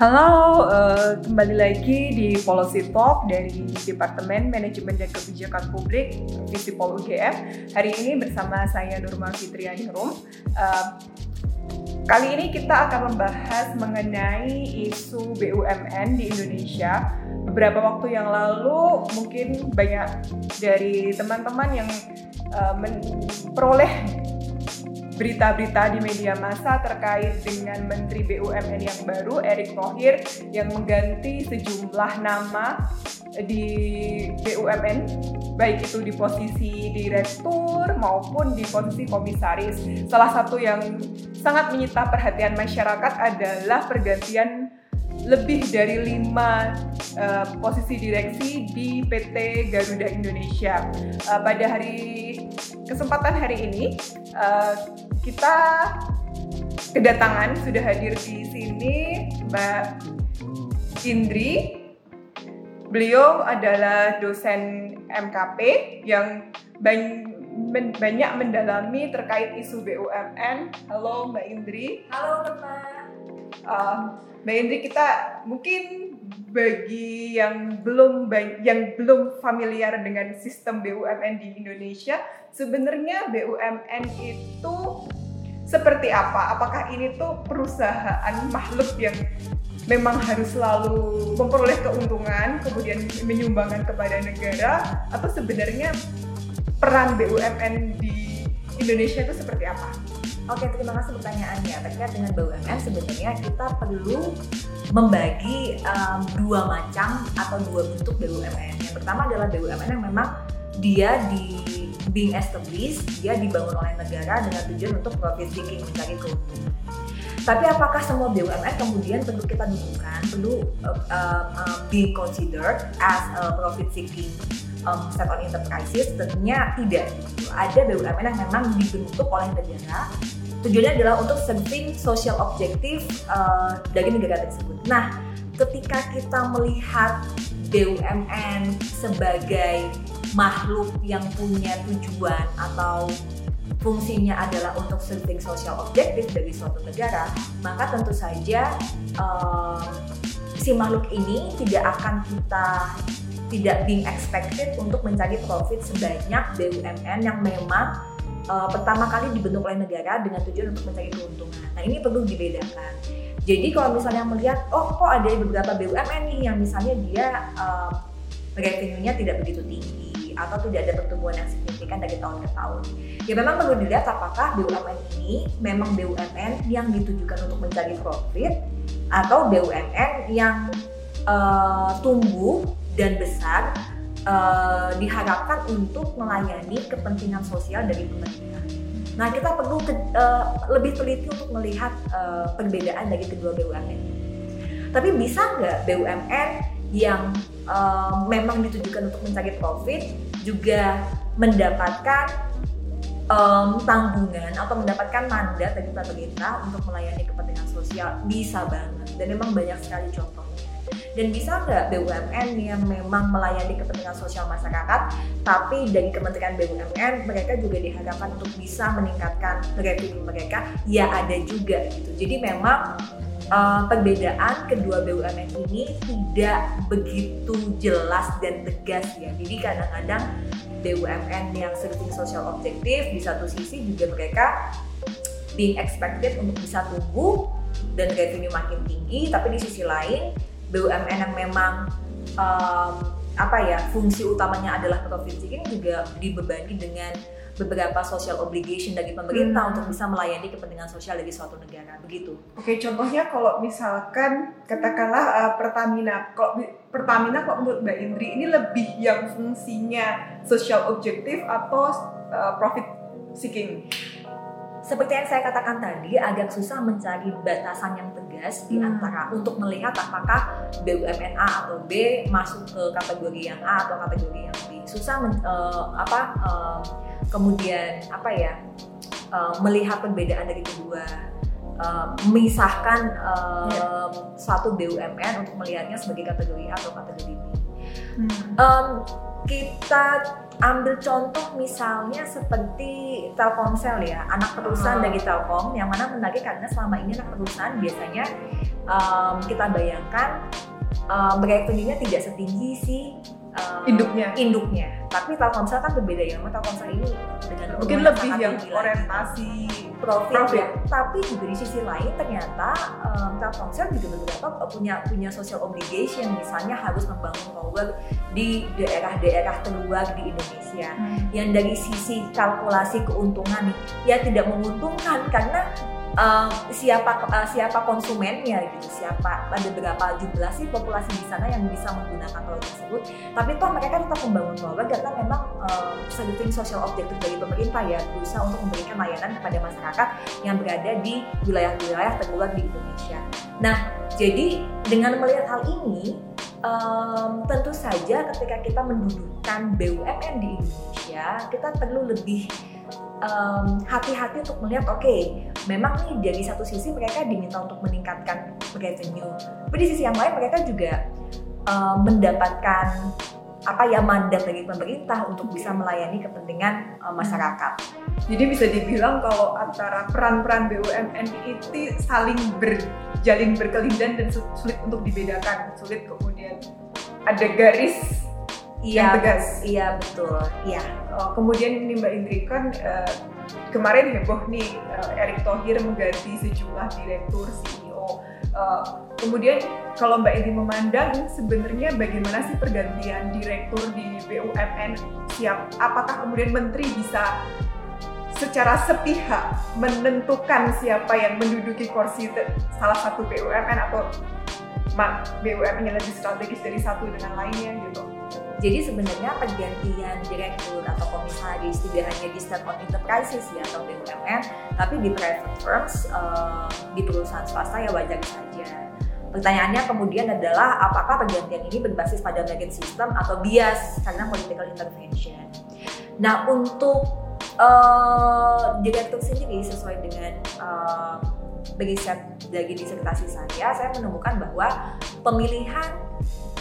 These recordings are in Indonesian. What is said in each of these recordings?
Halo, uh, kembali lagi di Policy Talk dari Departemen Manajemen dan Kebijakan Publik Visipol UGM. Hari ini bersama saya Nurma Fitriani Rum. Uh, kali ini kita akan membahas mengenai isu BUMN di Indonesia. Beberapa waktu yang lalu mungkin banyak dari teman-teman yang uh, memperoleh berita-berita di media massa terkait dengan Menteri BUMN yang baru Erick Thohir yang mengganti sejumlah nama di BUMN baik itu di posisi direktur maupun di posisi komisaris. Salah satu yang sangat menyita perhatian masyarakat adalah pergantian lebih dari lima uh, posisi direksi di PT Garuda Indonesia. Uh, pada hari kesempatan hari ini uh, kita kedatangan sudah hadir di sini Mbak Indri. Beliau adalah dosen MKP yang banyak mendalami terkait isu BUMN. Halo Mbak Indri. Halo teman. Uh, Mbak Indri kita mungkin bagi yang belum yang belum familiar dengan sistem BUMN di Indonesia, sebenarnya BUMN itu seperti apa? Apakah ini tuh perusahaan makhluk yang memang harus selalu memperoleh keuntungan, kemudian menyumbangkan kepada negara, atau sebenarnya peran BUMN di Indonesia itu seperti apa? Oke, terima kasih pertanyaannya. Terkait dengan BUMN, sebenarnya kita perlu membagi um, dua macam atau dua bentuk BUMN. Yang pertama adalah BUMN yang memang dia di being established, dia dibangun oleh negara dengan tujuan untuk profit seeking, mencari keuntungan. Tapi apakah semua BUMN kemudian perlu kita dudukkan, perlu uh, uh, be considered as a profit seeking um, set on enterprises? Tentunya tidak. Ada BUMN yang memang dibentuk oleh negara tujuannya adalah untuk serving social objective uh, dari negara tersebut. Nah, ketika kita melihat BUMN sebagai makhluk yang punya tujuan atau fungsinya adalah untuk serving social objective dari suatu negara, maka tentu saja um, si makhluk ini tidak akan kita tidak being expected untuk mencari profit sebanyak BUMN yang memang uh, pertama kali dibentuk oleh negara dengan tujuan untuk mencari keuntungan. Nah ini perlu dibedakan. Jadi kalau misalnya melihat, oh kok ada beberapa BUMN nih yang misalnya dia uh, revenue-nya tidak begitu tinggi, atau tidak ada pertumbuhan yang signifikan dari tahun ke tahun. Ya memang perlu dilihat apakah BUMN ini memang BUMN yang ditujukan untuk mencari profit atau BUMN yang uh, tumbuh dan besar uh, diharapkan untuk melayani kepentingan sosial dari pemerintah. Nah kita perlu ke, uh, lebih teliti untuk melihat uh, perbedaan dari kedua BUMN. Tapi bisa nggak BUMN yang uh, memang ditujukan untuk mencari profit juga mendapatkan um, tanggungan atau mendapatkan mandat dari pemerintah untuk melayani kepentingan sosial bisa banget dan memang banyak sekali contohnya dan bisa nggak BUMN yang memang melayani kepentingan sosial masyarakat tapi dari Kementerian BUMN mereka juga diharapkan untuk bisa meningkatkan revenue mereka ya ada juga gitu jadi memang uh, perbedaan kedua BUMN ini tidak begitu jelas dan tegas ya. Jadi kadang-kadang BUMN yang serving social objektif di satu sisi juga mereka being expected untuk bisa tumbuh dan revenue makin tinggi, tapi di sisi lain BUMN yang memang um, apa ya fungsi utamanya adalah profit seeking juga dibebani dengan beberapa social obligation dari pemerintah hmm. untuk bisa melayani kepentingan sosial dari suatu negara begitu. Oke, contohnya kalau misalkan katakanlah uh, Pertamina, kalau Pertamina kalau menurut Mbak Indri ini lebih yang fungsinya social objektif atau uh, profit seeking? Seperti yang saya katakan tadi, agak susah mencari batasan yang tegas di hmm. antara untuk melihat apakah BUMN A atau B masuk ke kategori yang A atau kategori yang B. Susah men, uh, apa uh, kemudian apa ya uh, melihat perbedaan dari kedua uh, memisahkan uh, yeah. suatu BUMN untuk melihatnya sebagai kategori A atau kategori B. Hmm. Um, kita ambil contoh misalnya seperti Telkomsel ya, anak perusahaan Hmm. dari Telkom yang mana menarik karena selama ini anak perusahaan biasanya um, kita bayangkan um, revenue-nya tidak setinggi si um, Induknya. induknya. Tapi Telkomsel kan berbeda ya, memang Telkomsel ini dengan Mungkin lebih yang tinggi orientasi profit, Profit. ya. Tapi juga di sisi lain ternyata um, Telkomsel juga beberapa punya punya social obligation, misalnya harus membangun tower di daerah-daerah terluar di Indonesia. Yang dari sisi kalkulasi keuntungan nih, ya tidak menguntungkan karena um, siapa uh, siapa konsumennya gitu, siapa ada berapa jumlah sih populasi di sana yang bisa menggunakan tower tersebut. Tapi toh mereka tetap membangun tower karena memang um, serving social objective dari pemerintah ya berusaha untuk memberikan layanan kepada masyarakat yang berada di wilayah-wilayah terluar di Indonesia. Nah, jadi dengan melihat hal ini, um, tentu saja ketika kita mendudukkan BUMN di Indonesia, kita perlu lebih um, hati-hati untuk melihat, oke, memang nih dari satu sisi mereka diminta untuk meningkatkan revenue, tapi di sisi yang lain mereka juga um, mendapatkan apa ya mandat dari pemerintah untuk bisa melayani kepentingan uh, masyarakat. Jadi bisa dibilang kalau antara peran-peran BUMN itu saling berjalin berkelindan dan su- sulit untuk dibedakan, sulit kemudian ada garis yang tegas. Iya betul. Iya. Uh, kemudian ini Mbak Indri kan uh, kemarin heboh nih uh, Erick Thohir mengganti sejumlah direktur CEO. Uh, kemudian kalau Mbak Indri memandang sebenarnya bagaimana sih pergantian direktur di BUMN siap? Apakah kemudian menteri bisa secara sepihak menentukan siapa yang menduduki kursi salah satu BUMN atau BUMN yang lebih strategis dari satu dengan lainnya gitu? Jadi sebenarnya pergantian direktur atau komisaris tidak hanya di state owned enterprises ya atau BUMN, tapi di private firms, eh, di perusahaan swasta ya wajar saja. Pertanyaannya kemudian adalah apakah pergantian ini berbasis pada merit system atau bias karena political intervention. Nah untuk eh, direktur sendiri sesuai dengan eh, riset dari disertasi saya, saya menemukan bahwa pemilihan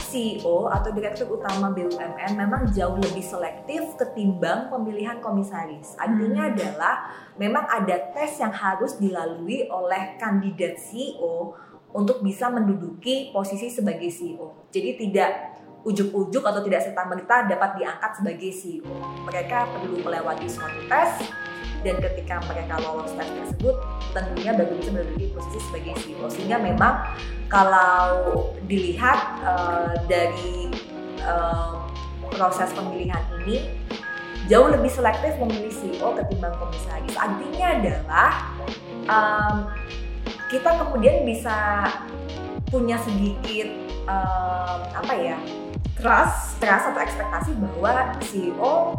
CEO atau direktur utama BUMN memang jauh lebih selektif ketimbang pemilihan komisaris. Artinya Hmm. adalah memang ada tes yang harus dilalui oleh kandidat CEO untuk bisa menduduki posisi sebagai CEO. Jadi tidak ujuk-ujuk atau tidak serta merta dapat diangkat sebagai CEO. Mereka perlu melewati suatu tes dan ketika mereka lolos tes tersebut tentunya baru bisa menduduki posisi sebagai CEO sehingga memang kalau dilihat eh, dari eh, proses pemilihan ini jauh lebih selektif memilih CEO ketimbang komisaris. Artinya adalah em, kita kemudian bisa punya sedikit em, apa ya Trust trust atau ekspektasi bahwa CEO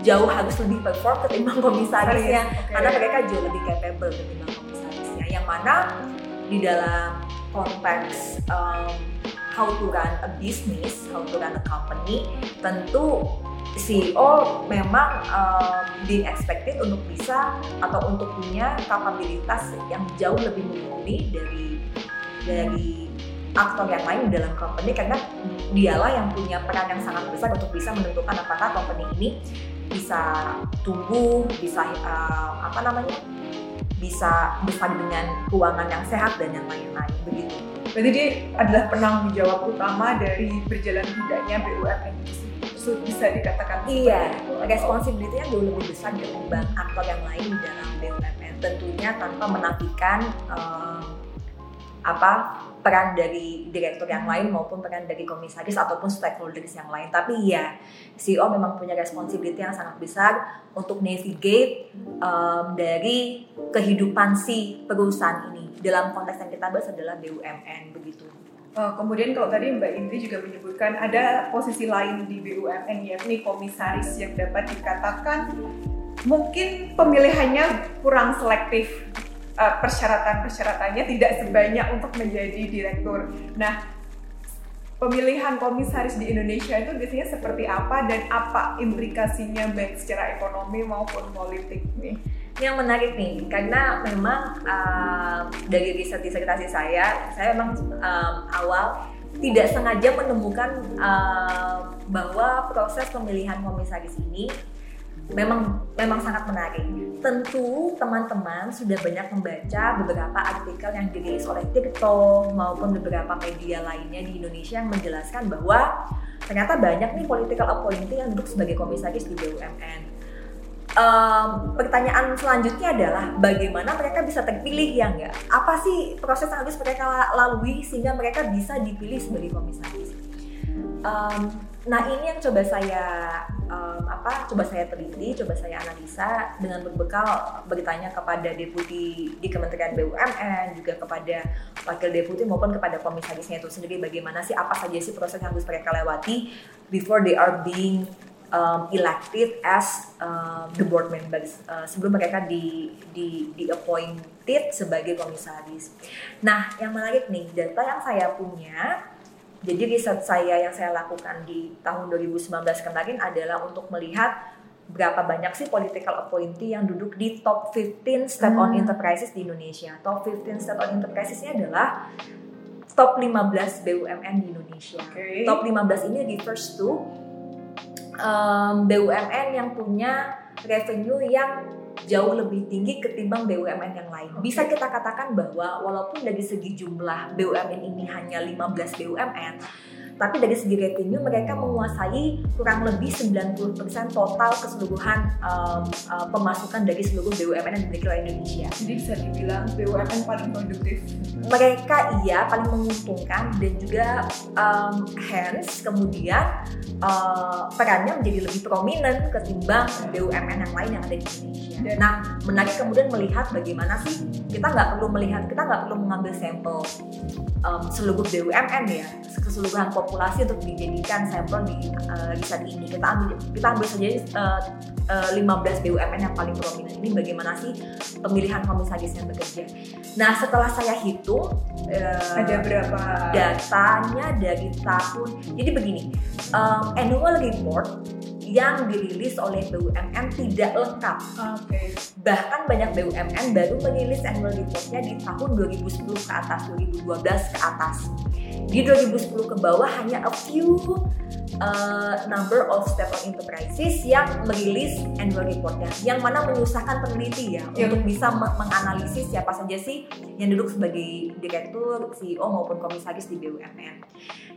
jauh harus lebih perform ketimbang komisarisnya. Oke. karena mereka jauh lebih capable ketimbang komisarisnya. Yang mana di dalam konteks um, how to run a business, how to run a company tentu CEO memang um, being expected untuk bisa atau untuk punya kapabilitas yang jauh lebih mumpuni dari dari aktor yang lain di dalam company. Karena dialah yang punya peran yang sangat besar untuk bisa menentukan apakah company ini bisa tumbuh, bisa uh, apa namanya, bisa besar dengan keuangan yang sehat dan yang lain-lain begitu. Berarti dia adalah penanggung jawab utama dari berjalan tidaknya BUMN itu sendiri. Bisa dikatakan Iya, seperti itu. responsibility-nya jauh lebih besar ketimbang aktor yang lain di dalam BUMN. Tentunya tanpa menafikan um, apa peran dari direktur yang lain maupun peran dari komisaris ataupun stakeholders yang lain. Tapi ya, CEO memang punya responsibility yang sangat besar untuk navigate um, dari kehidupan si perusahaan ini. Dalam konteks yang kita bahas adalah BUMN begitu. Uh, kemudian kalau tadi Mbak Indri juga menyebutkan ada posisi lain di BUMN yakni komisaris yang dapat dikatakan mungkin pemilihannya kurang selektif Uh, persyaratan-persyaratannya tidak sebanyak untuk menjadi direktur. Nah, pemilihan komisaris di Indonesia itu biasanya seperti apa dan apa implikasinya baik secara ekonomi maupun politik nih? yang menarik nih karena memang uh, dari riset disertasi saya saya memang um, awal tidak sengaja menemukan uh, bahwa proses pemilihan komisaris ini memang memang sangat menarik. Tentu teman-teman sudah banyak membaca beberapa artikel yang dirilis oleh Tirto maupun beberapa media lainnya di Indonesia yang menjelaskan bahwa ternyata banyak nih political appointee yang duduk sebagai komisaris di BUMN um, pertanyaan selanjutnya adalah bagaimana mereka bisa terpilih ya enggak? Apa sih proses yang harus mereka lalui sehingga mereka bisa dipilih sebagai komisaris? Um, nah ini yang coba saya um, apa? Coba saya teliti, coba saya analisa dengan berbekal bertanya kepada deputi di Kementerian BUMN, juga kepada wakil deputi maupun kepada komisarisnya itu sendiri bagaimana sih apa saja sih proses yang harus mereka lewati before they are being um, elected as uh, the board members uh, sebelum mereka di, di di appointed sebagai komisaris. Nah, yang menarik nih data yang saya punya. Jadi riset saya yang saya lakukan di tahun 2019 kemarin adalah untuk melihat berapa banyak sih political appointee yang duduk di top 15 state-owned hmm. enterprises di Indonesia. Top 15 state-owned enterprises ini adalah top 15 BUMN di Indonesia. Okay. Top 15 ini di first two um, BUMN yang punya revenue yang jauh lebih tinggi ketimbang BUMN yang lain. Bisa kita katakan bahwa walaupun dari segi jumlah BUMN ini hanya 15 BUMN, tapi dari segi revenue mereka menguasai kurang lebih 90% total keseluruhan um, uh, pemasukan dari seluruh BUMN yang dimiliki oleh Indonesia. Jadi bisa dibilang BUMN paling produktif. Mereka iya paling menguntungkan dan juga um, hence kemudian uh, perannya menjadi lebih prominent ketimbang BUMN yang lain yang ada di Indonesia. Dan, nah menarik kemudian melihat bagaimana sih kita nggak perlu melihat kita nggak perlu mengambil sampel um, seluruh BUMN ya keseluruhan populasi untuk dijadikan sampel di uh, riset ini. Kita ambil kita ambil saja uh, uh, 15 BUMN yang paling prominent. Ini bagaimana sih pemilihan komisaris yang bekerja? Nah setelah saya hitung uh, ada berapa? datanya dari tahun jadi begini um, annual report yang dirilis oleh BUMN tidak lengkap. Okay. Bahkan banyak BUMN baru merilis annual reportnya di tahun 2010 ke atas, 2012 ke atas. Di 2010 ke bawah hanya a few uh, number of state-owned enterprises yang merilis annual reportnya, yang mana menyusahkan peneliti ya yeah. untuk bisa menganalisis siapa saja sih yang duduk sebagai direktur, CEO maupun komisaris di BUMN.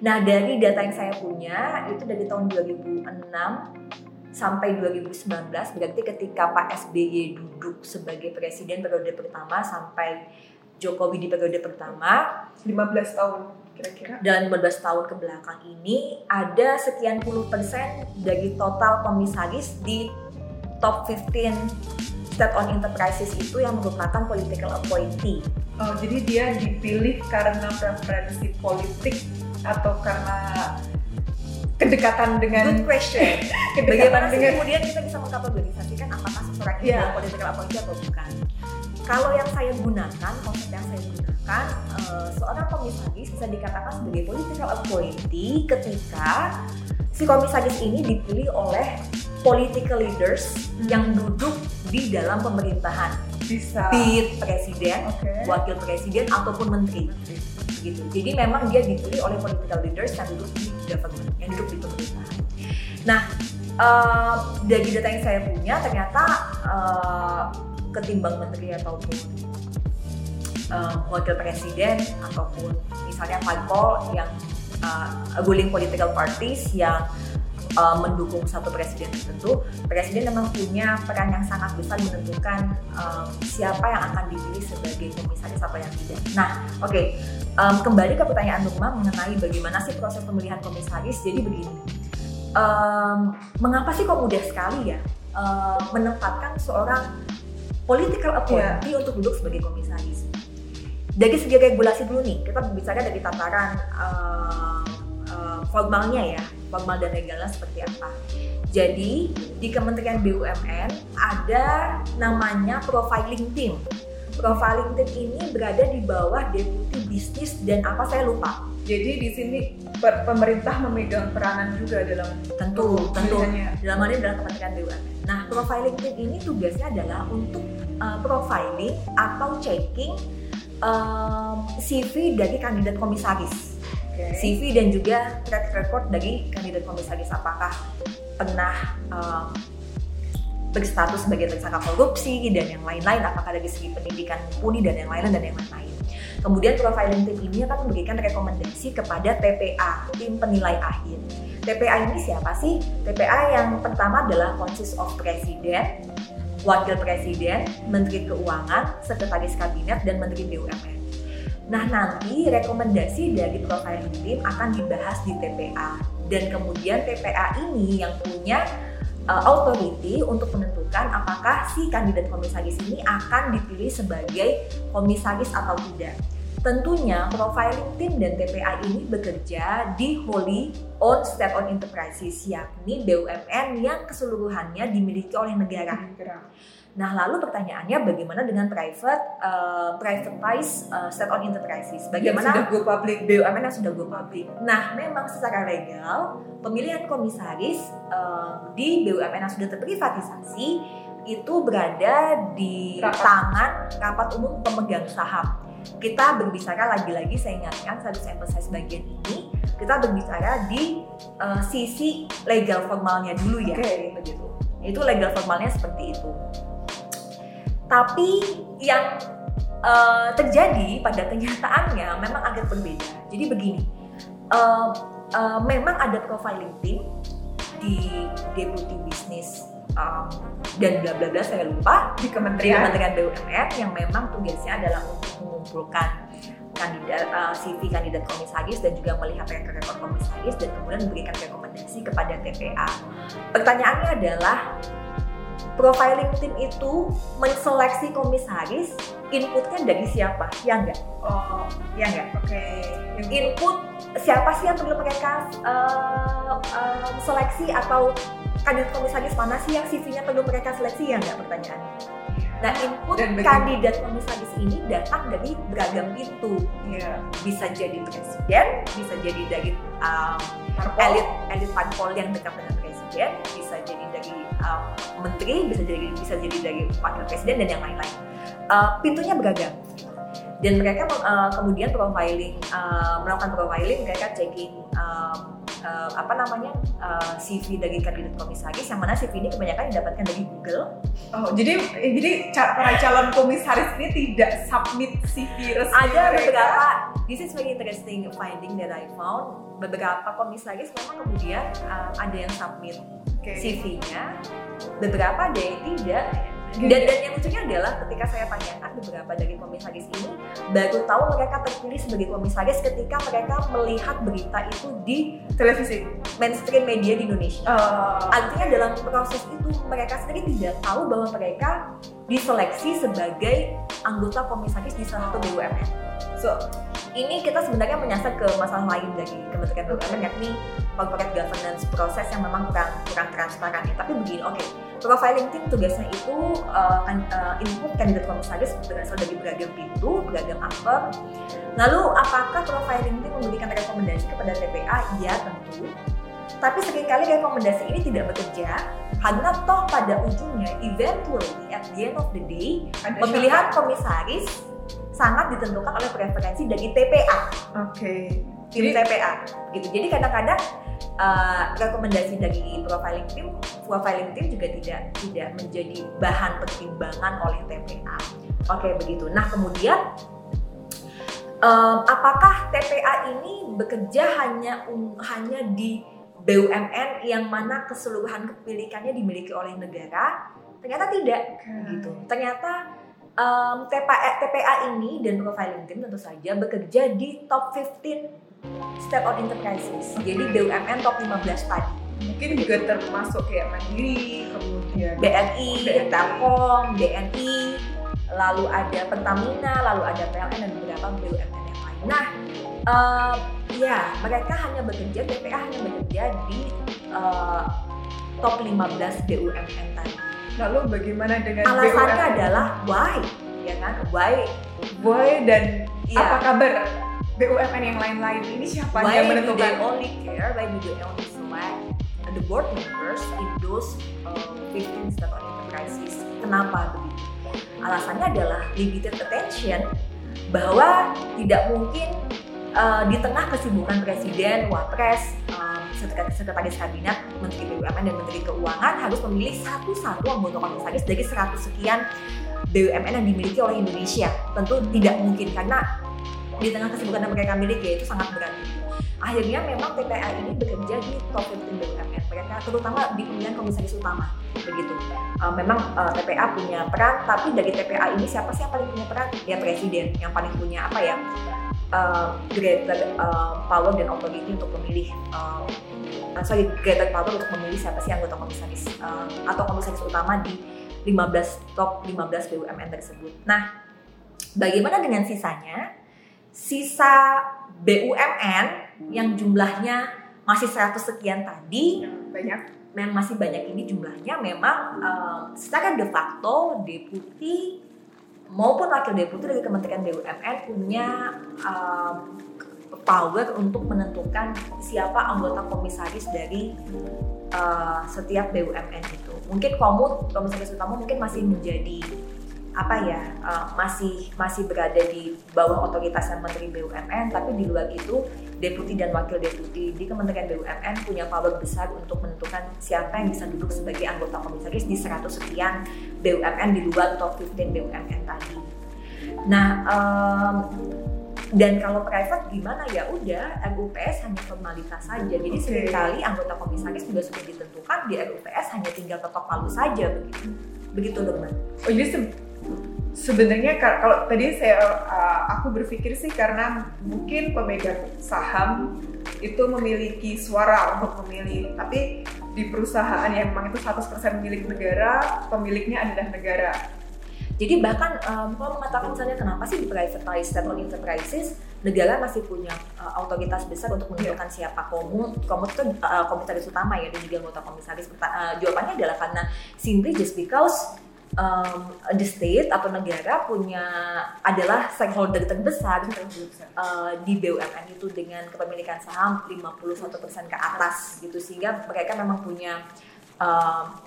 Nah dari data yang saya punya itu dari tahun 2006 sampai 2019 berarti ketika Pak SBY duduk sebagai presiden periode pertama sampai Jokowi di periode pertama 15 tahun kira-kira dan 15 tahun ke belakang ini ada sekian puluh persen dari total komisaris di top 15 state-owned enterprises itu yang merupakan political appointee. Oh, jadi dia dipilih karena preferensi politik atau karena kedekatan dengan good question bagaimana sih dengan... kemudian kita bisa mengkategorisasikan apakah seseorang ini yeah. political appointee atau bukan kalau yang saya gunakan konsep yang saya gunakan uh, seorang komisaris bisa dikatakan sebagai political appointee ketika si komisaris ini dipilih oleh political leaders hmm. yang duduk di dalam pemerintahan bisa be presiden, okay. wakil presiden ataupun menteri. menteri gitu. Jadi memang dia dipilih oleh political leaders yang duduk di government, yang duduk di pemerintahan. Nah, uh, dari data yang saya punya ternyata uh, ketimbang menteri ataupun uh, wakil presiden ataupun misalnya parpol yang uh, ruling political parties yang uh, mendukung satu presiden tertentu, presiden memang punya peran yang sangat besar menentukan um, siapa yang akan dipilih sebagai komisaris atau yang tidak. Nah, oke, okay. um, kembali ke pertanyaan Nukma mengenai bagaimana sih proses pemilihan komisaris. Jadi begini, um, mengapa sih kok mudah sekali ya uh, menempatkan seorang political appointee yeah. untuk duduk sebagai komisaris? Dari segi regulasi dulu nih, kita berbicara dari tataran uh, uh, formalnya ya formal dan legalnya seperti apa. Jadi di Kementerian BUMN ada namanya profiling team. Profiling team ini berada di bawah deputi bisnis dan apa saya lupa. Jadi di sini pemerintah memegang peranan juga dalam tentu tentu dalam hal ini adalah Kementerian BUMN. Nah profiling team ini tugasnya adalah untuk uh, profiling atau checking um, CV dari kandidat komisaris Okay. CV dan juga track record dari kandidat komisaris apakah pernah um, berstatus sebagai tersangka korupsi dan yang lain-lain apakah dari segi pendidikan mumpuni dan yang lain-lain dan yang lain-lain. Kemudian profiling tim ini akan memberikan rekomendasi kepada TPA, tim penilai akhir. TPA ini siapa sih? TPA yang pertama adalah consist of presiden, wakil presiden, menteri keuangan, sekretaris kabinet, dan menteri BUMN. Nah nanti rekomendasi dari profiling tim akan dibahas di TPA dan kemudian TPA ini yang punya uh, authority untuk menentukan apakah si kandidat komisaris ini akan dipilih sebagai komisaris atau tidak. Tentunya profiling tim dan TPA ini bekerja di wholly owned state-owned enterprises yakni BUMN yang keseluruhannya dimiliki oleh negara. Nah, lalu pertanyaannya bagaimana dengan private uh, privatized uh, state-owned enterprises? Bagaimana yang sudah go public BUMN yang sudah go public? Nah, memang secara legal pemilihan komisaris uh, di BUMN yang sudah terprivatisasi itu berada di Rapat. tangan rapat umum pemegang saham kita berbicara lagi-lagi saya ingatkan saya harus emphasize bagian ini kita berbicara di uh, sisi legal formalnya dulu ya Oke. begitu itu legal formalnya seperti itu tapi yang uh, terjadi pada kenyataannya memang agak berbeda jadi begini uh, uh, memang ada profiling team di deputy business um, dan bla bla bla saya lupa di kementerian. Kementerian BUMN yang memang tugasnya adalah untuk mengumpulkan kandidat uh, CV kandidat komisaris dan juga melihat rekor-rekor komisaris dan kemudian memberikan rekomendasi kepada TPA. Pertanyaannya adalah profiling tim itu menseleksi komisaris inputnya dari siapa? Ya enggak? Oh, Ya enggak? oke. Input siapa sih yang perlu mereka uh, uh, seleksi atau kandidat komisaris mana sih yang CV-nya perlu mereka seleksi ya enggak pertanyaannya? Nah, input Dan kandidat komisaris ini datang dari beragam pintu. Iya. Bisa jadi presiden, bisa jadi dari um, elit elit parpol yang dekat dengan presiden, bisa jadi dari um, menteri, bisa jadi bisa jadi dari wakil presiden dan yang lain-lain. Uh, pintunya beragam. Dan mereka uh, kemudian profiling, uh, melakukan profiling, mereka checking um, uh, apa namanya uh, CV dari kandidat komisaris, yang mana CV ini kebanyakan didapatkan dari Google. Oh, jadi eh, jadi para calon komisaris ini tidak submit CV resmi ada mereka. beberapa this is very interesting finding that I found beberapa komisaris memang kemudian uh, ada yang submit Oke. CV-nya beberapa ada yang tidak dan dan yang lucunya adalah ketika saya tanyakan beberapa dari komisaris ini baru tahu mereka terpilih sebagai komisaris ketika mereka melihat berita itu di televisi. mainstream media di Indonesia Oh, artinya dalam proses itu mereka sendiri tidak tahu bahwa mereka diseleksi sebagai anggota komisaris di salah satu BUMN so ini kita sebenarnya menyasar ke masalah lain dari Kementerian BUMN yakni corporate governance proses yang memang kurang kurang transparan. Tapi begini, oke, profiling team tugasnya itu uh, uh, input kandidat komisaris berasal dari beragam pintu, beragam aktor. Lalu apakah profiling team memberikan rekomendasi kepada TPA? Iya tentu. Tapi sering kali rekomendasi ini tidak bekerja karena toh pada ujungnya eventually at the end of the day ada pemilihan siapa? komisaris sangat ditentukan oleh preferensi dari TPA Oke. tim Jadi- TPA gitu jadi kadang-kadang uh, rekomendasi dari profiling tim profiling tim juga tidak tidak menjadi bahan pertimbangan oleh TPA oke begitu nah kemudian um, apakah TPA ini bekerja hanya um- hanya di BUMN yang mana keseluruhan kepemilikannya dimiliki oleh negara ternyata tidak gitu. Ternyata um, TPA, TPA ini dan profiling team tentu saja bekerja di top 15 state-owned enterprises. Jadi BUMN top 15 tadi. Mungkin juga termasuk kayak Mandiri, kemudian BNI, BNI. Telkom, BNI, lalu ada Pertamina, lalu ada PLN dan beberapa BUMN. Nah, um, ya mereka hanya bekerja, TPA hanya bekerja di uh, top 15 BUMN tadi. lalu bagaimana dengan Alasannya BUMN? adalah why, ya kan? Why Boy dan Iya. apa kabar BUMN yang lain-lain ini siapa why yang do they menentukan? only care why do they only select the board members in those uh, 15 state-owned enterprises kenapa begitu alasannya adalah limited attention bahwa tidak mungkin uh, di tengah kesibukan presiden, wapres, um, sekretaris kabinet, menteri BUMN dan menteri keuangan harus memilih satu-satu anggota komisaris dari 100 sekian BUMN yang dimiliki oleh Indonesia. Tentu tidak mungkin karena di tengah kesibukan yang mereka miliki itu sangat berat. Akhirnya memang TPA ini bekerja di top 15 BUMN, mereka terutama di pemilihan komisaris utama, begitu. Uh, memang uh, TPA punya peran, tapi dari TPA ini siapa sih yang paling punya peran? Ya presiden, yang paling punya apa ya? Uh, greater uh, power dan authority untuk memilih uh, sorry greater power untuk memilih siapa sih anggota komisaris uh, atau komisaris utama di 15 top 15 BUMN tersebut. Nah, bagaimana dengan sisanya? Sisa BUMN yang jumlahnya masih 100 sekian tadi banyak memang masih banyak ini jumlahnya memang um, secara de facto deputi maupun wakil deputi dari Kementerian BUMN punya um, power untuk menentukan siapa anggota komisaris dari uh, setiap BUMN itu. Mungkin komut komisaris utama mungkin masih menjadi apa ya uh, masih masih berada di bawah otoritas Menteri BUMN tapi di luar itu deputi dan wakil deputi di Kementerian BUMN punya power besar untuk menentukan siapa yang bisa duduk sebagai anggota komisaris di 100 sekian BUMN di luar top 15 BUMN tadi. Nah, um, dan kalau private gimana ya udah RUPS hanya formalitas saja. Jadi okay. sering kali anggota komisaris juga sudah ditentukan di RUPS hanya tinggal ketok palu saja begitu. Begitu dong, Mbak. Oh, jadi sebenarnya kalau tadi saya uh, aku berpikir sih karena mungkin pemegang saham itu memiliki suara untuk memilih tapi di perusahaan yang memang itu 100% milik negara pemiliknya adalah negara jadi bahkan um, kalau mengatakan misalnya kenapa sih di private state owned enterprises negara masih punya uh, otoritas besar untuk menentukan yeah. siapa komut komut itu uh, komisaris utama ya dan juga anggota komisaris uh, jawabannya adalah karena simply just because um, the state atau negara punya adalah stakeholder terbesar uh, di BUMN itu dengan kepemilikan saham 51% ke atas gitu sehingga mereka memang punya um,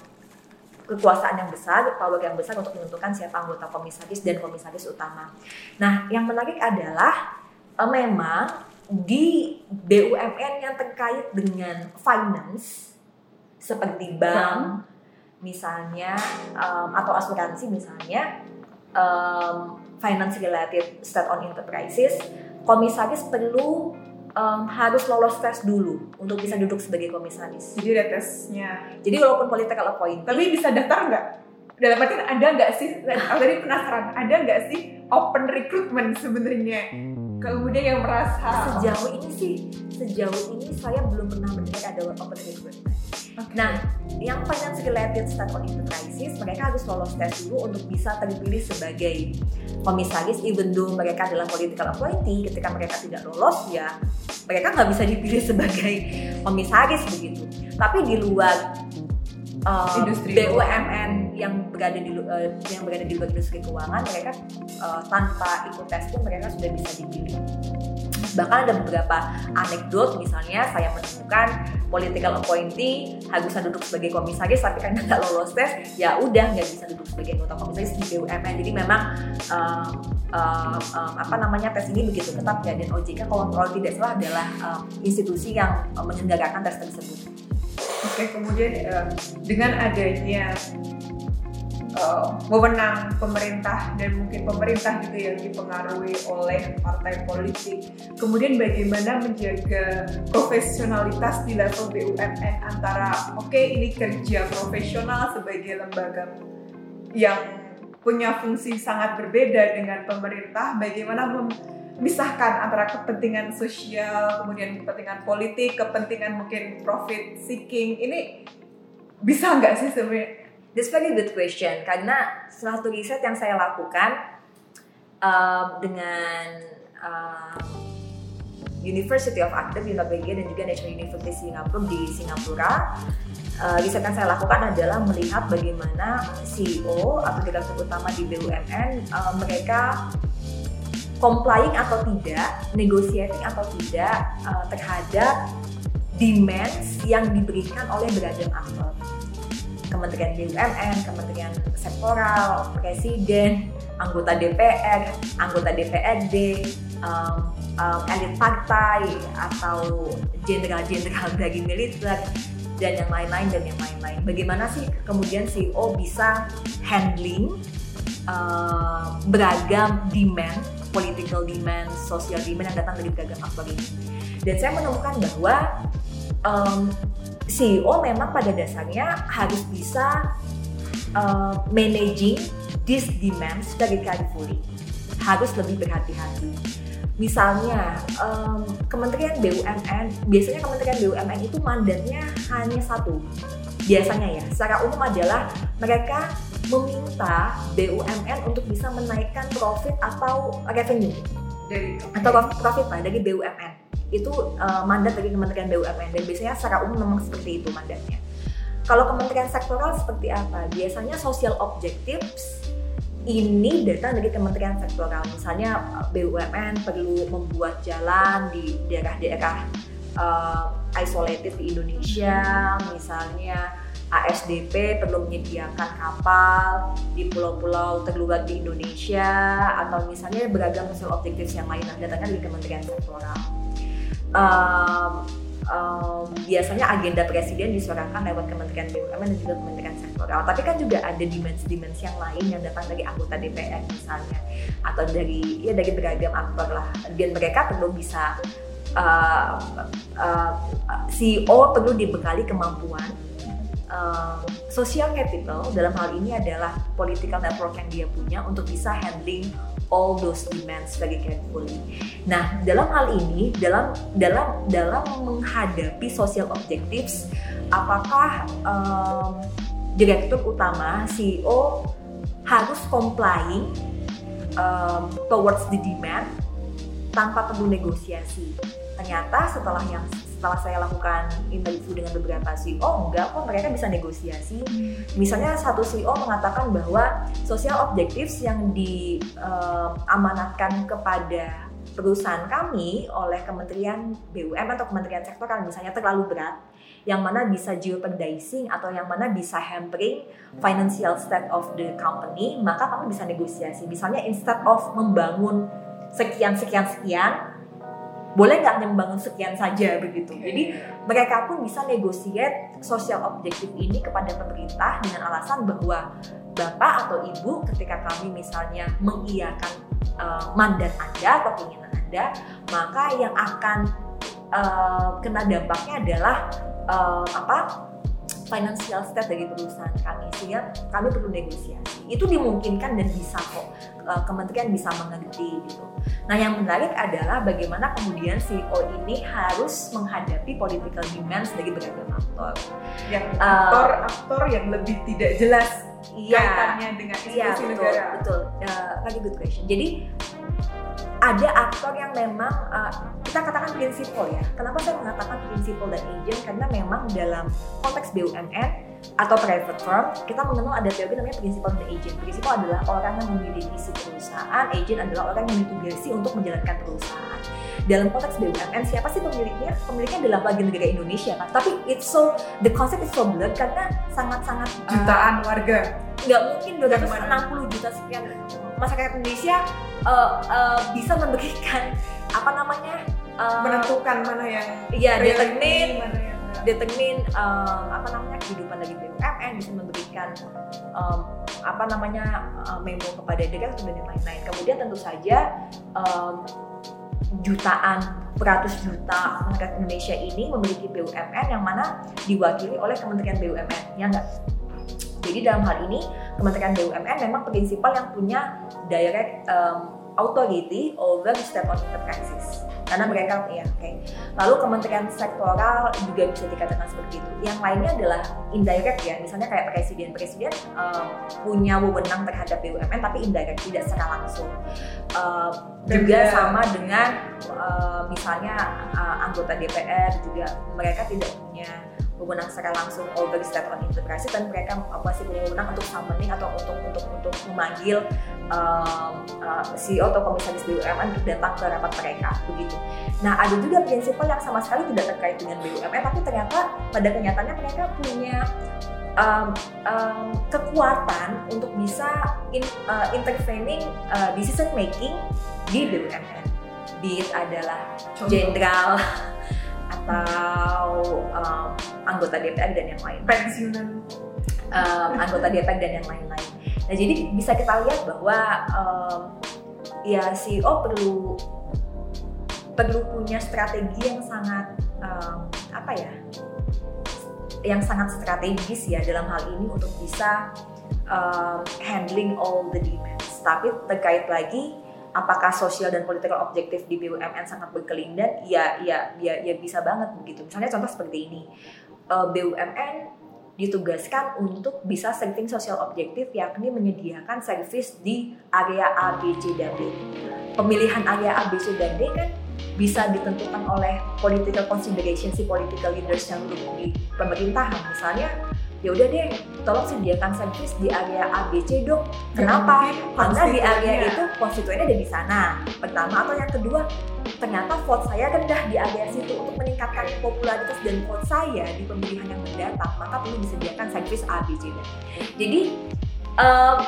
kekuasaan yang besar, power yang besar untuk menentukan siapa anggota komisaris dan komisaris utama. Nah, yang menarik adalah uh, memang di BUMN yang terkait dengan finance seperti bank, misalnya um, atau asuransi misalnya um, finance related state owned enterprises komisaris perlu um, harus lolos tes dulu untuk bisa duduk sebagai komisaris. Jadi ada tesnya. Jadi walaupun political appointee. Tapi bisa daftar nggak? Dalam artian ada nggak sih? Aku tadi penasaran. Ada nggak sih open recruitment sebenarnya? Kemudian yang merasa sejauh ini sih sejauh ini saya belum pernah mendengar ada open recruitment. Okay. Nah, yang finance related state owned enterprises mereka harus lolos tes dulu untuk bisa terpilih sebagai komisaris even though mereka adalah political appointee. Ketika mereka tidak lolos ya mereka nggak bisa dipilih sebagai komisaris begitu. Tapi di luar uh, industri BUMN yang berada di uh, yang berada di luar industri keuangan mereka uh, tanpa ikut tes pun mereka sudah bisa dipilih bahkan ada beberapa anekdot misalnya saya menemukan political appointee harusnya duduk sebagai komisaris tapi karena nggak lolos tes ya udah nggak bisa duduk sebagai anggota komisaris di BUMN jadi memang uh, uh, apa namanya tes ini begitu ketat ya dan OJK kalau, kalau tidak salah adalah uh, institusi yang menyelenggarakan tes tersebut. Oke, kemudian dengan adanya uh, pemerintah dan mungkin pemerintah juga yang dipengaruhi oleh partai politik. Kemudian bagaimana menjaga profesionalitas di level BUMN antara oke okay, ini kerja profesional sebagai lembaga yang punya fungsi sangat berbeda dengan pemerintah, bagaimana memisahkan antara kepentingan sosial, kemudian kepentingan politik, kepentingan mungkin profit seeking, ini bisa nggak sih sebenarnya This very good question karena satu riset yang saya lakukan uh, dengan uh, University of Agder di Norwegia dan juga National University Singapura di Singapura. Uh, riset yang saya lakukan adalah melihat bagaimana CEO atau direktur utama di BUMN uh, mereka complying atau tidak, negotiating atau tidak uh, terhadap demands yang diberikan oleh beragam aktor. Kementerian BUMN, Kementerian Sektoral, Presiden, anggota DPR, anggota DPRD, um, um, elit partai atau jenderal-jenderal dari militer dan yang lain-lain dan yang lain-lain. Bagaimana sih kemudian CEO bisa handling uh, beragam demand, political demand, social demand yang datang dari beragam aktor ini. Dan saya menemukan bahwa um, CEO memang pada dasarnya harus bisa uh, managing these demands very carefully. Harus lebih berhati-hati. Misalnya um, Kementerian BUMN biasanya Kementerian BUMN itu mandatnya hanya satu. Biasanya ya secara umum adalah mereka meminta BUMN untuk bisa menaikkan profit atau revenue. Dari atau profit lah dari BUMN itu uh, mandat dari Kementerian BUMN dan biasanya secara umum memang seperti itu mandatnya. Kalau kementerian sektoral seperti apa? Biasanya social objectives ini datang dari kementerian sektoral. Misalnya eh, BUMN perlu membuat jalan di daerah-daerah uh, isolated di Indonesia, misalnya ASDP perlu menyediakan kapal di pulau-pulau terluar di Indonesia. Atau misalnya beragam social objectives yang lain datangnya dari kementerian sektoral. Um, um, biasanya agenda presiden disuarakan lewat Kementerian BUMN dan juga Kementerian Sektoral. Tapi kan juga ada dimensi-dimensi yang lain yang datang dari anggota DPR misalnya atau dari ya dari beragam aktor lah. Dan mereka perlu bisa uh, uh, CEO perlu dibekali kemampuan uh, social capital dalam hal ini adalah political network yang dia punya untuk bisa handling all those demands very carefully. Nah, dalam hal ini, dalam dalam dalam menghadapi social objectives, apakah um, direktur utama CEO harus complying um, towards the demand tanpa perlu negosiasi? Ternyata setelah yang setelah saya lakukan interview dengan beberapa CEO enggak kok mereka bisa negosiasi. Misalnya satu CEO mengatakan bahwa social objectives yang diamanatkan eh, uh, kepada perusahaan kami oleh Kementerian BUMN atau Kementerian Sektoral misalnya terlalu berat yang mana bisa jeopardizing atau yang mana bisa hampering financial state of the company maka kami bisa negosiasi. Misalnya instead of membangun sekian sekian sekian boleh nggak membangun sekian saja begitu. Jadi mereka pun bisa negosiat sosial objektif ini kepada pemerintah dengan alasan bahwa bapak atau ibu ketika kami misalnya mengiyakan uh, mandat anda atau keinginan anda, maka yang akan uh, kena dampaknya adalah uh, apa financial state dari perusahaan kami sehingga kami perlu negosiasi. Itu dimungkinkan dan bisa kok kementerian bisa mengerti gitu. Nah yang menarik adalah bagaimana kemudian CEO ini harus menghadapi political demands dari beragam aktor. Yang aktor-aktor uh, yang lebih tidak jelas iya, kaitannya dengan institusi iya, betul, negara. betul. Uh, lagi good question. Jadi ada aktor yang memang uh, kita katakan prinsipal ya. Kenapa saya mengatakan prinsipal dan agent? Karena memang dalam konteks BUMN atau private firm kita mengenal ada teori namanya prinsipal dan agent. Prinsipal adalah orang yang memiliki si perusahaan, agent adalah orang yang ditugasi untuk menjalankan perusahaan. Dalam konteks BUMN siapa sih pemiliknya? Pemiliknya adalah warga negara Indonesia kan. Tapi it's so the concept is so blurred karena sangat-sangat uh, jutaan warga. Nggak mungkin 260 juta sekian masyarakat Indonesia uh, uh, bisa memberikan apa namanya uh, menentukan mana yang iya determin determin uh, apa namanya kehidupan dari BUMN bisa memberikan um, apa namanya uh, memo kepada direktur dan lain-lain. Kemudian tentu saja um, jutaan beratus juta masyarakat Indonesia ini memiliki BUMN yang mana diwakili oleh Kementerian BUMN ya enggak? Jadi dalam hal ini Kementerian BUMN memang prinsipal yang punya direct um, authority over state-owned enterprises karena mereka ya oke. Okay. lalu kementerian sektoral juga bisa dikatakan seperti itu. Yang lainnya adalah indirect ya. Misalnya kayak presiden presiden um, punya wewenang terhadap BUMN tapi indirect tidak secara langsung. Uh, juga sama dengan uh, misalnya uh, anggota DPR juga mereka tidak punya wewenang secara langsung over state on enterprise dan mereka masih punya wewenang untuk summoning atau untuk untuk untuk memanggil um, uh, CEO atau komisaris BUMN untuk datang ke rapat mereka begitu. Nah ada juga prinsipal yang sama sekali tidak terkait dengan BUMN tapi ternyata pada kenyataannya mereka punya um, um, kekuatan untuk bisa in, uh, intervening uh, decision making di BUMN. Beat adalah jenderal atau um, anggota DPR dan yang lain pensiunan um, anggota DPR dan yang lain-lain. Nah jadi bisa kita lihat bahwa um, ya CEO perlu perlu punya strategi yang sangat um, apa ya yang sangat strategis ya dalam hal ini untuk bisa um, handling all the demands. Tapi terkait lagi apakah sosial dan political objektif di BUMN sangat berkelindan? Ya, ya, ya, ya bisa banget begitu. Misalnya contoh seperti ini, uh, BUMN ditugaskan untuk bisa serving sosial objektif yakni menyediakan servis di area A, B, C, dan D. Pemilihan area A, B, C, dan D kan bisa ditentukan oleh political consideration si political leaders yang di pemerintahan. Misalnya ya udah deh tolong sediakan servis di area A B C dong kenapa? karena di area itu konstituennya ada di sana. Pertama atau yang kedua ternyata vote saya rendah di area situ untuk meningkatkan popularitas dan vote saya di pemilihan yang mendatang maka perlu disediakan servis A B C dan jadi um,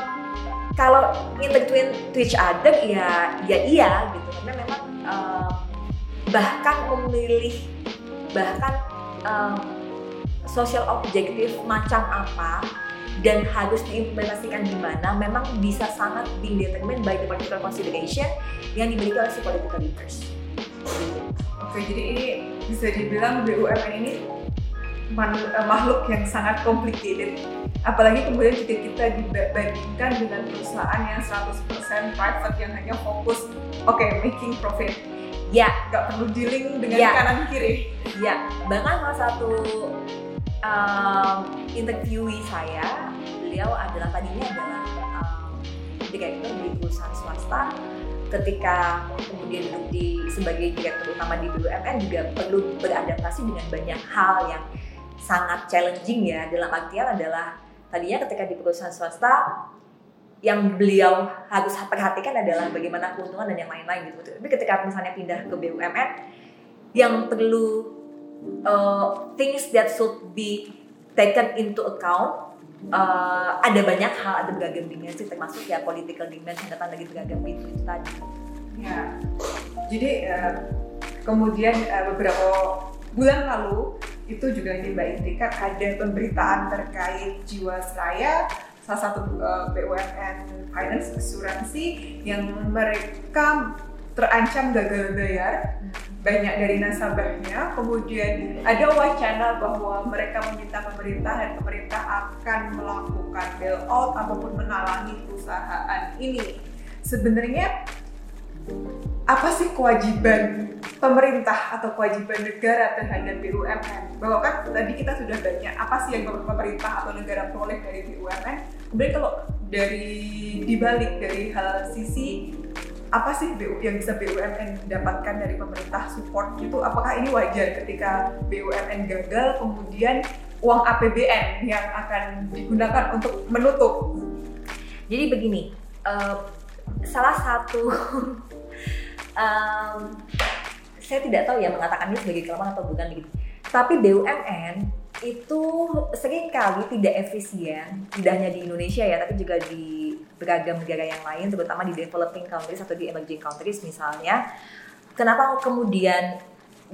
kalau in between to each other ya ya iya gitu. Karena memang um, bahkan memilih bahkan um, social objektif macam apa dan harus diimplementasikan di mana memang bisa sangat determined by the political consideration yang dimiliki oleh si political leaders. Oke, jadi ini bisa dibilang BUMN ini eh, makhluk yang sangat complicated. Apalagi kemudian jika kita dibandingkan dengan perusahaan yang 100% private yang hanya fokus oke okay, making profit. Ya, nggak perlu dealing dengan ya. kanan kiri. Ya, bahkan salah satu um, interviewee saya beliau adalah tadinya adalah um, direktur di perusahaan swasta ketika kemudian duduk di sebagai direktur utama di BUMN juga perlu beradaptasi dengan banyak hal yang sangat challenging ya dalam artian adalah tadinya ketika di perusahaan swasta yang beliau harus perhatikan adalah bagaimana keuntungan dan yang lain-lain gitu. Tapi ketika misalnya pindah ke BUMN yang perlu uh, things that should be taken into account uh, ada banyak hal ada beragam dimensi termasuk ya political dimensi datang lagi beragam itu, itu tadi. Ya. Jadi uh, kemudian uh, beberapa bulan lalu itu juga di Mbak Indika ada pemberitaan terkait Jiwasraya salah satu uh, BUMN finance asuransi yang mereka terancam gagal bayar banyak dari nasabahnya kemudian ada wacana bahwa mereka meminta pemerintah dan pemerintah akan melakukan bailout ataupun menalangi perusahaan ini sebenarnya apa sih kewajiban pemerintah atau kewajiban negara terhadap BUMN? Bahwa kan tadi kita sudah banyak apa sih yang pemerintah atau negara peroleh dari BUMN. Kemudian kalau dari dibalik dari hal sisi apa sih yang bisa BUMN dapatkan dari pemerintah support gitu? Apakah ini wajar ketika BUMN gagal kemudian uang APBN yang akan digunakan untuk menutup? Jadi begini, uh, salah satu um, saya tidak tahu ya mengatakan ini sebagai kelemahan atau bukan gitu. Tapi BUMN itu sering kali tidak efisien, tidak hanya di Indonesia ya, tapi juga di beragam negara yang lain, terutama di developing countries atau di emerging countries misalnya. Kenapa kemudian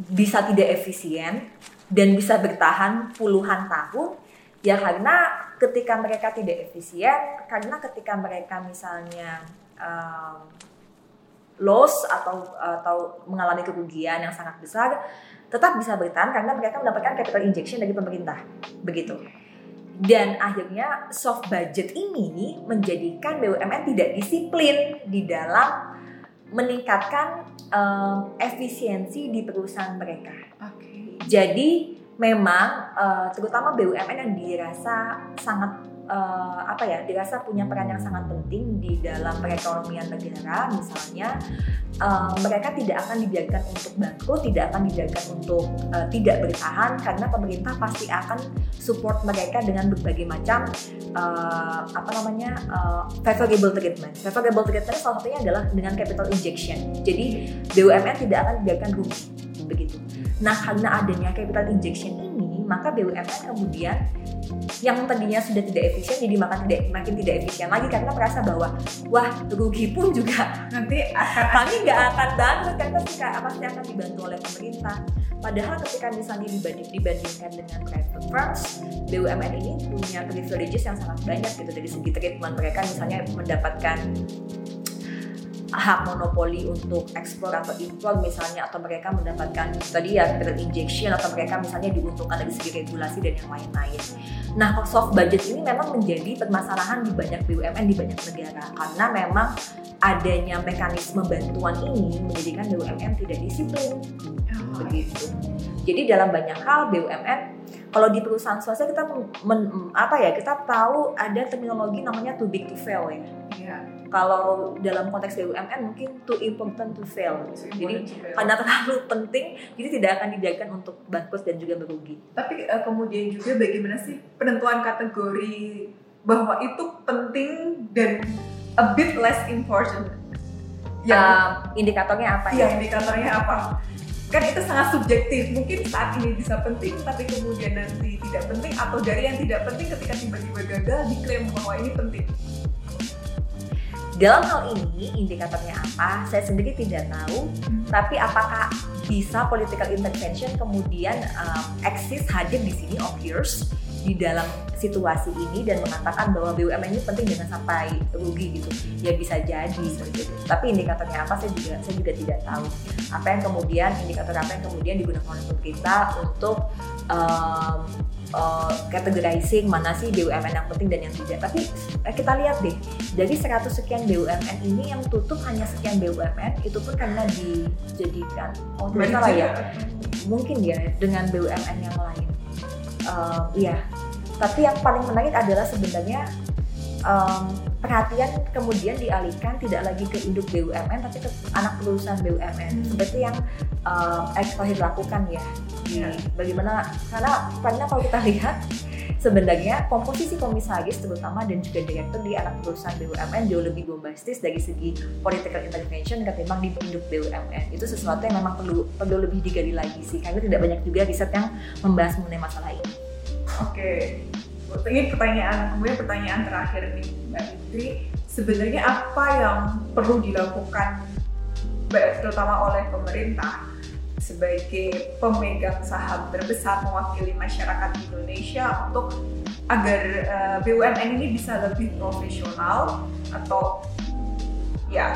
bisa tidak efisien dan bisa bertahan puluhan tahun? Ya karena ketika mereka tidak efisien, karena ketika mereka misalnya um, loss atau atau mengalami kerugian yang sangat besar, tetap bisa bertahan karena mereka mendapatkan capital injection dari pemerintah. Begitu. Dan akhirnya soft budget ini menjadikan BUMN tidak disiplin di dalam meningkatkan um, efisiensi di perusahaan mereka. Okay. Jadi memang uh, terutama BUMN yang dirasa sangat uh, apa ya dirasa punya peran yang sangat penting di dalam perekonomian negara. Misalnya uh, mereka tidak akan dibiarkan untuk bangkrut tidak akan dibiarkan untuk uh, tidak bertahan karena pemerintah pasti akan support mereka dengan berbagai macam uh, apa namanya uh, favorable treatment. Favorable treatment salah satunya adalah dengan capital injection. Jadi BUMN tidak akan dibiarkan rugi. Begitu. Nah karena adanya capital injection ini maka BUMN kemudian yang tadinya sudah tidak efisien jadi makin tidak makin tidak efisien lagi karena merasa bahwa wah rugi pun juga nanti akan kami nggak akan bangkrut kan pasti pasti akan dibantu oleh pemerintah. Padahal ketika misalnya dibanding dibandingkan dengan private firms BUMN ini punya privileges yang sangat banyak gitu dari segi treatment mereka misalnya mendapatkan hak monopoli untuk ekspor atau impor misalnya atau mereka mendapatkan tadi ya capital injection atau mereka misalnya diuntungkan dari segi regulasi dan yang lain-lain. Nah, soft budget ini memang menjadi permasalahan di banyak BUMN di banyak negara karena memang adanya mekanisme bantuan ini menjadikan BUMN tidak disiplin. Oh. Begitu. Jadi dalam banyak hal BUMN kalau di perusahaan swasta kita men, apa ya kita tahu ada terminologi namanya too big to fail ya. Yeah kalau dalam konteks BUMN mungkin too important to fail. Jadi karena terlalu penting, jadi tidak akan dijaga untuk bangkrut dan juga merugi. Tapi uh, kemudian juga bagaimana sih penentuan kategori bahwa itu penting dan a bit less important? Ya, uh, indikatornya apa ya? indikatornya apa? Kan itu sangat subjektif. Mungkin saat ini bisa penting, tapi kemudian nanti tidak penting atau dari yang tidak penting ketika tiba-tiba gagal diklaim bahwa ini penting. Dalam hal ini indikatornya apa? Saya sendiri tidak tahu. Tapi apakah bisa political intervention kemudian um, eksis hadir di sini occurs di dalam situasi ini dan mengatakan bahwa BUMN ini penting dengan sampai rugi gitu ya bisa jadi gitu. tapi indikatornya apa saya juga saya juga tidak tahu apa yang kemudian indikator apa yang kemudian digunakan oleh pemerintah untuk um, uh, categorizing mana sih BUMN yang penting dan yang tidak. Tapi eh, kita lihat deh, dari 100 sekian BUMN ini yang tutup hanya sekian BUMN, itu pun karena dijadikan, oh tidak salah ya, mungkin ya dengan BUMN yang lain. Uh, iya, tapi yang paling menarik adalah sebenarnya um, perhatian kemudian dialihkan tidak lagi ke induk BUMN tapi ke anak perusahaan BUMN hmm. seperti yang um, Erick lakukan ya yeah. bagaimana karena karena kalau kita lihat sebenarnya komposisi komisaris terutama dan juga direktur di anak perusahaan BUMN jauh lebih bombastis dari segi political intervention ketimbang di induk BUMN itu sesuatu yang memang perlu perlu lebih digali lagi sih karena tidak banyak juga riset yang membahas mengenai masalah ini. Oke, okay ini pertanyaan kemudian pertanyaan terakhir nih Mbak Fitri. Sebenarnya apa yang perlu dilakukan terutama oleh pemerintah sebagai pemegang saham terbesar mewakili masyarakat Indonesia untuk agar uh, eh, BUMN ini bisa lebih profesional atau ya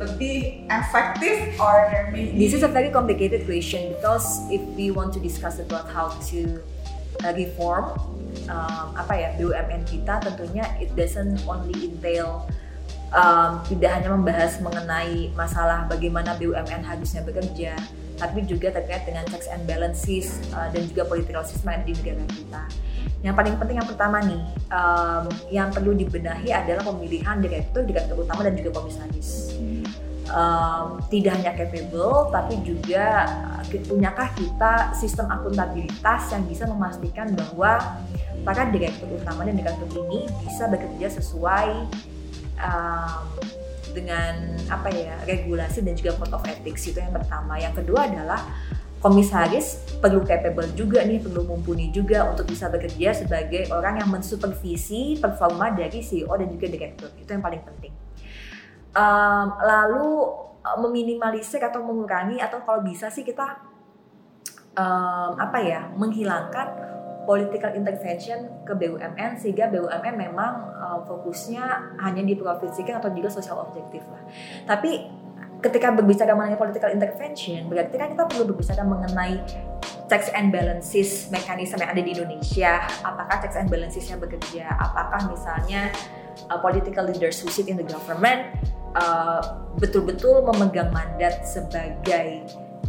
lebih efektif or maybe This is a very complicated question because if we want to discuss about how to uh, reform um, apa ya BUMN kita tentunya it doesn't only entail um, tidak hanya membahas mengenai masalah bagaimana BUMN harusnya bekerja, tapi juga terkait dengan checks and balances uh, dan juga political system di negara kita. Yang paling penting yang pertama nih, um, yang perlu dibenahi adalah pemilihan direktur, direktur utama dan juga komisaris. Um, tidak hanya capable, tapi juga punyakah kita sistem akuntabilitas yang bisa memastikan bahwa para direktur utama dan direktur ini bisa bekerja sesuai um, dengan apa ya regulasi dan juga code of ethics itu yang pertama. Yang kedua adalah komisaris perlu capable juga nih, perlu mumpuni juga untuk bisa bekerja sebagai orang yang mensupervisi performa dari CEO dan juga direktur. Itu yang paling penting. Um, lalu meminimalisir atau mengurangi atau kalau bisa sih kita um, apa ya menghilangkan political intervention ke BUMN sehingga BUMN memang uh, fokusnya hanya di diprofesikan atau juga social objektif lah. Tapi ketika berbicara mengenai political intervention berarti kan kita perlu berbicara mengenai checks and balances mekanisme yang ada di Indonesia. Apakah checks and balancesnya bekerja? Apakah misalnya uh, political leaders who sit in the government uh, betul-betul uh, memegang mandat sebagai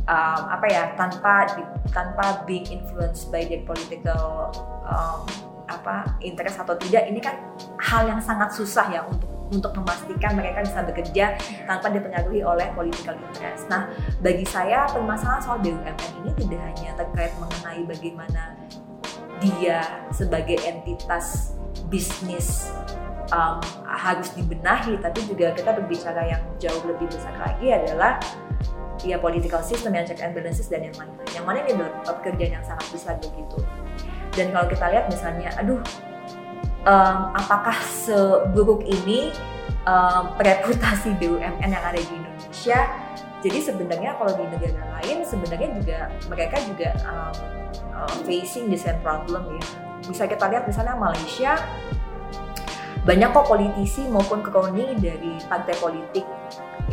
um, apa ya tanpa tanpa being influenced by the political um, apa interest atau tidak ini kan hal yang sangat susah ya untuk untuk memastikan mereka bisa bekerja tanpa dipengaruhi oleh political interest. Nah, bagi saya permasalahan soal BUMN ini tidak hanya terkait mengenai bagaimana dia sebagai entitas bisnis um, harus dibenahi, tapi juga kita berbicara yang jauh lebih besar lagi adalah ya political system yang check and balances dan yang lain-lain. Yang mana ini adalah pekerjaan yang sangat besar begitu. Dan kalau kita lihat misalnya aduh um, apakah seburuk ini um, reputasi BUMN yang ada di Indonesia? Jadi sebenarnya kalau di negara lain sebenarnya juga mereka juga um, uh, facing the same problem ya. Bisa kita lihat misalnya Malaysia banyak kok politisi maupun kroni dari partai politik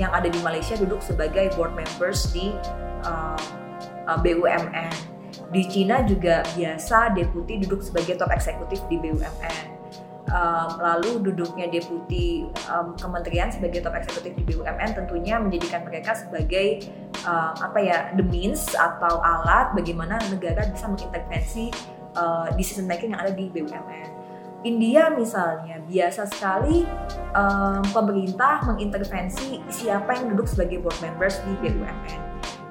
yang ada di Malaysia duduk sebagai board members di uh, uh, BUMN. Di Cina juga biasa deputi duduk sebagai top eksekutif di BUMN. Um, lalu duduknya deputi um, kementerian sebagai top eksekutif di BUMN tentunya menjadikan mereka sebagai um, apa ya the means atau alat bagaimana negara bisa mengintervensi uh, decision making yang ada di BUMN. India misalnya biasa sekali um, pemerintah mengintervensi siapa yang duduk sebagai board members di BUMN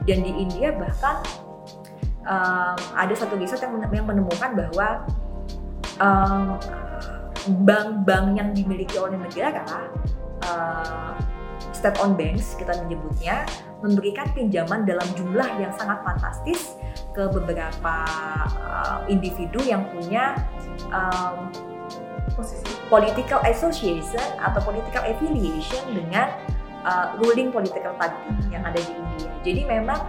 dan di India bahkan um, ada satu riset yang, menemukan bahwa bank-bank um, yang dimiliki oleh negara uh, state on banks kita menyebutnya memberikan pinjaman dalam jumlah yang sangat fantastis ke beberapa uh, individu yang punya um, posisi political association atau political affiliation dengan uh, ruling political party yang ada di India. Jadi memang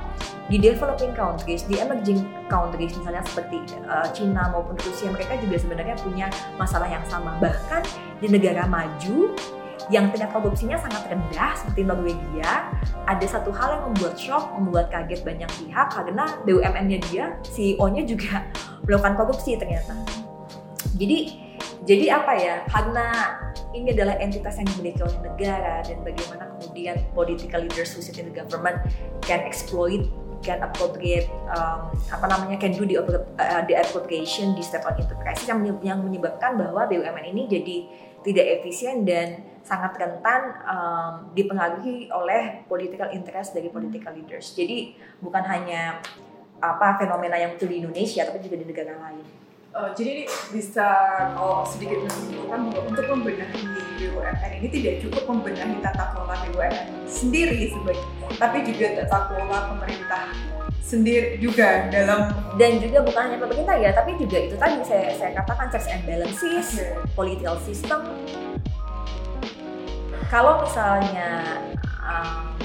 di developing countries, di emerging countries misalnya seperti uh, Cina maupun Rusia mereka juga sebenarnya punya masalah yang sama. Bahkan di negara maju yang tingkat korupsinya sangat rendah seperti Norwegia, ada satu hal yang membuat shock, membuat kaget banyak pihak karena BUMN-nya dia, CEO-nya juga melakukan korupsi ternyata. Jadi jadi apa ya karena ini adalah entitas yang dimiliki oleh negara dan bagaimana kemudian political leaders who sit in the government can exploit can appropriate um, apa namanya can do the, uh, the appropriation di step on enterprise yang, yang menyebabkan bahwa BUMN ini jadi tidak efisien dan sangat rentan um, dipengaruhi oleh political interest dari political leaders. Jadi bukan hanya apa fenomena yang muncul di Indonesia tapi juga di negara lain. Uh, jadi bisa kalau sedikit menyimpulkan bahwa untuk membenahi BUMN ini tidak cukup membenahi tata kelola BUMN sendiri sebagai, tapi juga tata kelola pemerintah sendiri juga dalam dan juga bukan hanya pemerintah ya, tapi juga itu tadi saya saya katakan checks and balances, okay. political system. Kalau misalnya um,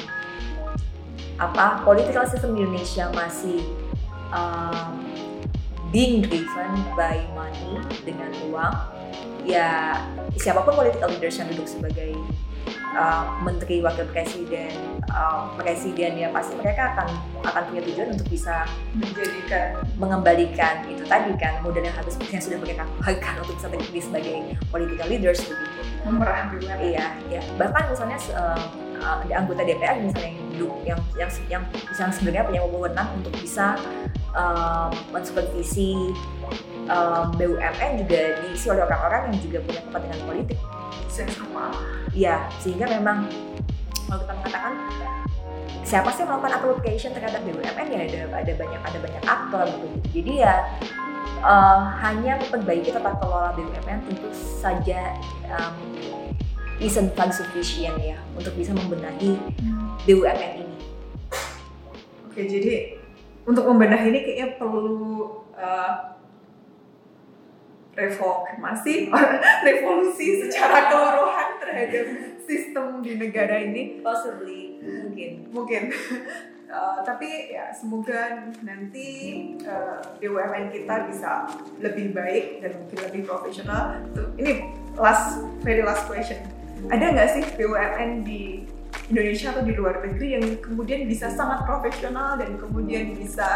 apa political system di Indonesia masih um, being driven by money dengan uang ya siapa pun political leaders yang duduk sebagai uh, menteri wakil presiden uh, presiden ya pasti mereka akan akan punya tujuan untuk bisa menjadikan. mengembalikan itu tadi kan modal yang habis yang sudah mereka keluarkan untuk bisa terpilih sebagai political leaders begitu. Memerah iya ya bahkan misalnya uh, uh, anggota DPR misalnya yang yang yang yang, yang sebenarnya punya wewenang untuk bisa um, mensupervisi um, BUMN juga diisi oleh orang-orang yang juga punya kepentingan politik. Sama. Iya, sehingga memang kalau kita mengatakan siapa sih melakukan application terhadap BUMN ya ada ada banyak ada banyak aktor gitu. Jadi ya uh, hanya memperbaiki tata kelola BUMN tentu saja um, isn't sufficient ya untuk bisa membenahi. BUMN ini. Oke, jadi untuk membenahi ini kayaknya perlu uh, reformasi, revolusi secara keseluruhan terhadap sistem di negara ini. Possibly, mungkin. Mungkin. Uh, tapi ya semoga nanti uh, BUMN kita bisa lebih baik dan mungkin lebih profesional. Ini last very last question. Ada nggak sih BUMN di Indonesia atau di luar negeri yang kemudian bisa sangat profesional dan kemudian bisa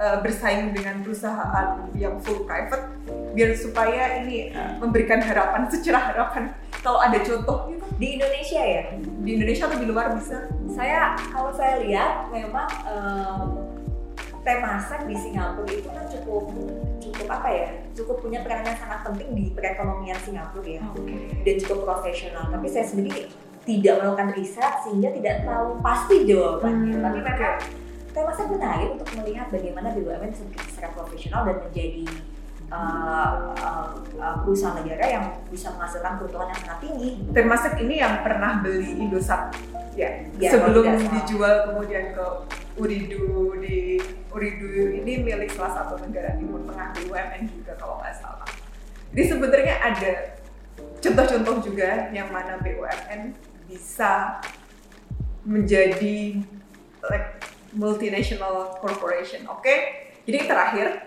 uh, bersaing dengan perusahaan yang full private biar supaya ini uh, memberikan harapan secerah harapan. Kalau ada contoh gitu. Di Indonesia ya? Di Indonesia atau di luar bisa? Saya kalau saya lihat memang um, Temasek di Singapura itu kan cukup cukup apa ya? Cukup punya peran yang sangat penting di perekonomian Singapura ya. Okay. dan cukup profesional. Tapi saya sendiri tidak melakukan riset sehingga tidak tahu pasti jawabannya. Hmm, Tapi tema saya menarik untuk melihat bagaimana BUMN secara profesional dan menjadi uh, uh, uh, perusahaan negara yang bisa menghasilkan keuntungan yang sangat tinggi. Termasuk ini yang pernah beli Indosat ya, ya sebelum dijual kemudian ke Uridu di Uridu ini milik salah satu negara Timur Tengah BUMN juga kalau nggak salah. Jadi sebenarnya ada contoh-contoh juga yang mana BUMN bisa menjadi like multinational corporation. Oke, okay? jadi terakhir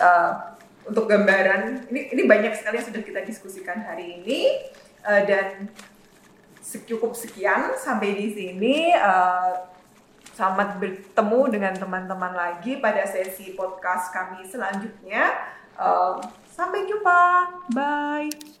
uh, untuk gambaran ini ini banyak sekali yang sudah kita diskusikan hari ini uh, dan cukup sekian sampai di sini. Uh, selamat bertemu dengan teman-teman lagi pada sesi podcast kami selanjutnya. Uh, sampai jumpa, bye.